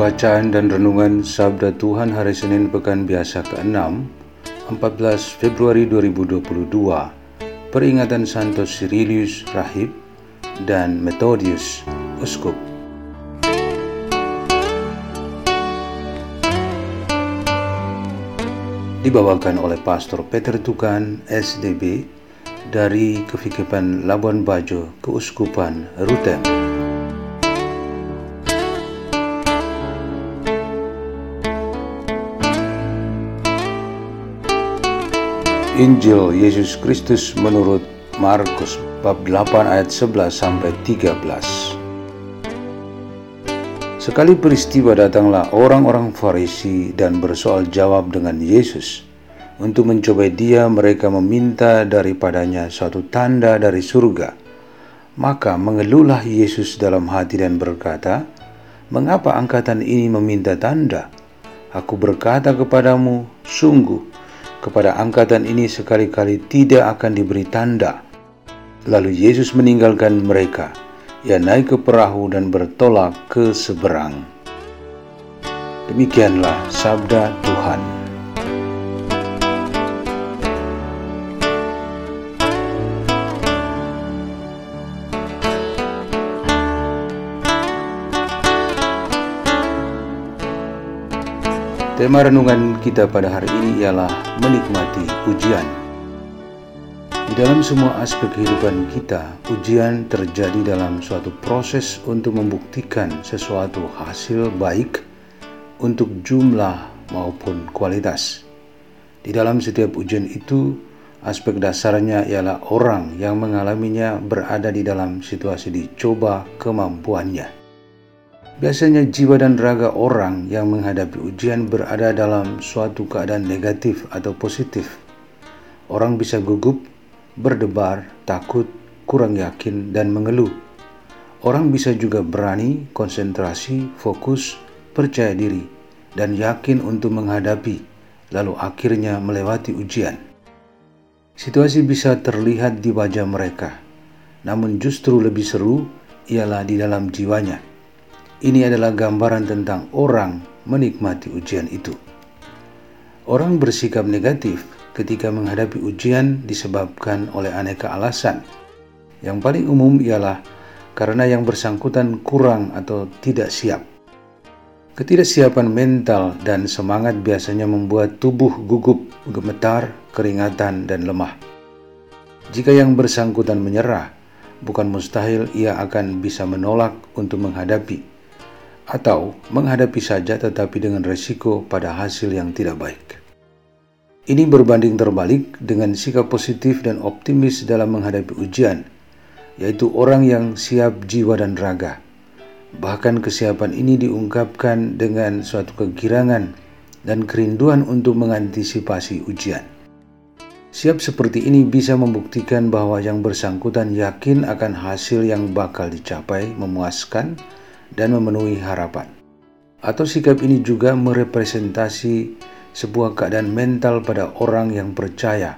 Bacaan dan Renungan Sabda Tuhan Hari Senin Pekan Biasa ke-6 14 Februari 2022 Peringatan Santos Cyrilius Rahib dan Methodius Uskup Dibawakan oleh Pastor Peter Tukan SDB dari Kevikepan Labuan Bajo Keuskupan Rutem. Injil Yesus Kristus menurut Markus bab 8 ayat 11 sampai 13. Sekali peristiwa datanglah orang-orang Farisi dan bersoal jawab dengan Yesus. Untuk mencobai dia mereka meminta daripadanya suatu tanda dari surga. Maka mengeluhlah Yesus dalam hati dan berkata, Mengapa angkatan ini meminta tanda? Aku berkata kepadamu, sungguh kepada angkatan ini sekali-kali tidak akan diberi tanda. Lalu Yesus meninggalkan mereka. Ia naik ke perahu dan bertolak ke seberang. Demikianlah sabda Tema renungan kita pada hari ini ialah menikmati ujian. Di dalam semua aspek kehidupan kita, ujian terjadi dalam suatu proses untuk membuktikan sesuatu hasil baik untuk jumlah maupun kualitas. Di dalam setiap ujian itu, aspek dasarnya ialah orang yang mengalaminya berada di dalam situasi dicoba kemampuannya. Biasanya jiwa dan raga orang yang menghadapi ujian berada dalam suatu keadaan negatif atau positif. Orang bisa gugup, berdebar, takut, kurang yakin, dan mengeluh. Orang bisa juga berani, konsentrasi, fokus, percaya diri, dan yakin untuk menghadapi, lalu akhirnya melewati ujian. Situasi bisa terlihat di wajah mereka, namun justru lebih seru ialah di dalam jiwanya ini adalah gambaran tentang orang menikmati ujian itu. Orang bersikap negatif ketika menghadapi ujian disebabkan oleh aneka alasan. Yang paling umum ialah karena yang bersangkutan kurang atau tidak siap. Ketidaksiapan mental dan semangat biasanya membuat tubuh gugup, gemetar, keringatan, dan lemah. Jika yang bersangkutan menyerah, bukan mustahil ia akan bisa menolak untuk menghadapi atau menghadapi saja tetapi dengan resiko pada hasil yang tidak baik. Ini berbanding terbalik dengan sikap positif dan optimis dalam menghadapi ujian, yaitu orang yang siap jiwa dan raga. Bahkan kesiapan ini diungkapkan dengan suatu kegirangan dan kerinduan untuk mengantisipasi ujian. Siap seperti ini bisa membuktikan bahwa yang bersangkutan yakin akan hasil yang bakal dicapai memuaskan dan memenuhi harapan. Atau sikap ini juga merepresentasi sebuah keadaan mental pada orang yang percaya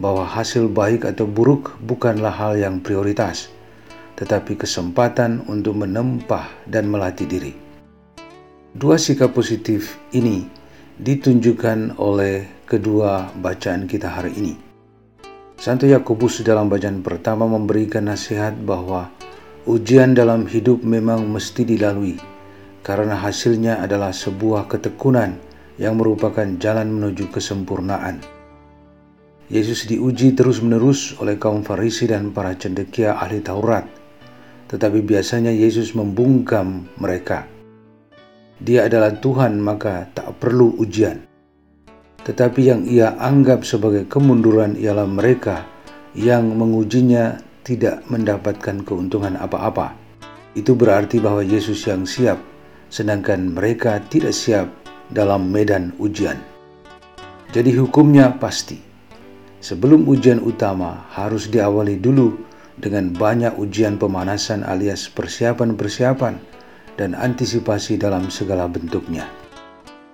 bahwa hasil baik atau buruk bukanlah hal yang prioritas, tetapi kesempatan untuk menempah dan melatih diri. Dua sikap positif ini ditunjukkan oleh kedua bacaan kita hari ini. Santo Yakobus dalam bacaan pertama memberikan nasihat bahwa Ujian dalam hidup memang mesti dilalui, karena hasilnya adalah sebuah ketekunan yang merupakan jalan menuju kesempurnaan. Yesus diuji terus-menerus oleh kaum Farisi dan para cendekia ahli Taurat, tetapi biasanya Yesus membungkam mereka. Dia adalah Tuhan, maka tak perlu ujian. Tetapi yang ia anggap sebagai kemunduran ialah mereka yang mengujinya tidak mendapatkan keuntungan apa-apa. Itu berarti bahwa Yesus yang siap, sedangkan mereka tidak siap dalam medan ujian. Jadi hukumnya pasti. Sebelum ujian utama harus diawali dulu dengan banyak ujian pemanasan alias persiapan-persiapan dan antisipasi dalam segala bentuknya.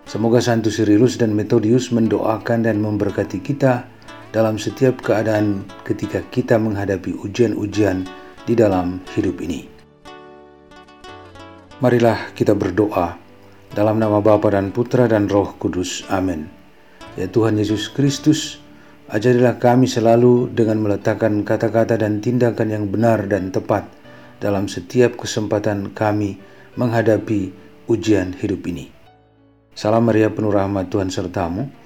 Semoga Santo Sirilus dan Metodius mendoakan dan memberkati kita dalam setiap keadaan ketika kita menghadapi ujian-ujian di dalam hidup ini. Marilah kita berdoa dalam nama Bapa dan Putra dan Roh Kudus. Amin. Ya Tuhan Yesus Kristus, ajarilah kami selalu dengan meletakkan kata-kata dan tindakan yang benar dan tepat dalam setiap kesempatan kami menghadapi ujian hidup ini. Salam Maria penuh rahmat Tuhan sertamu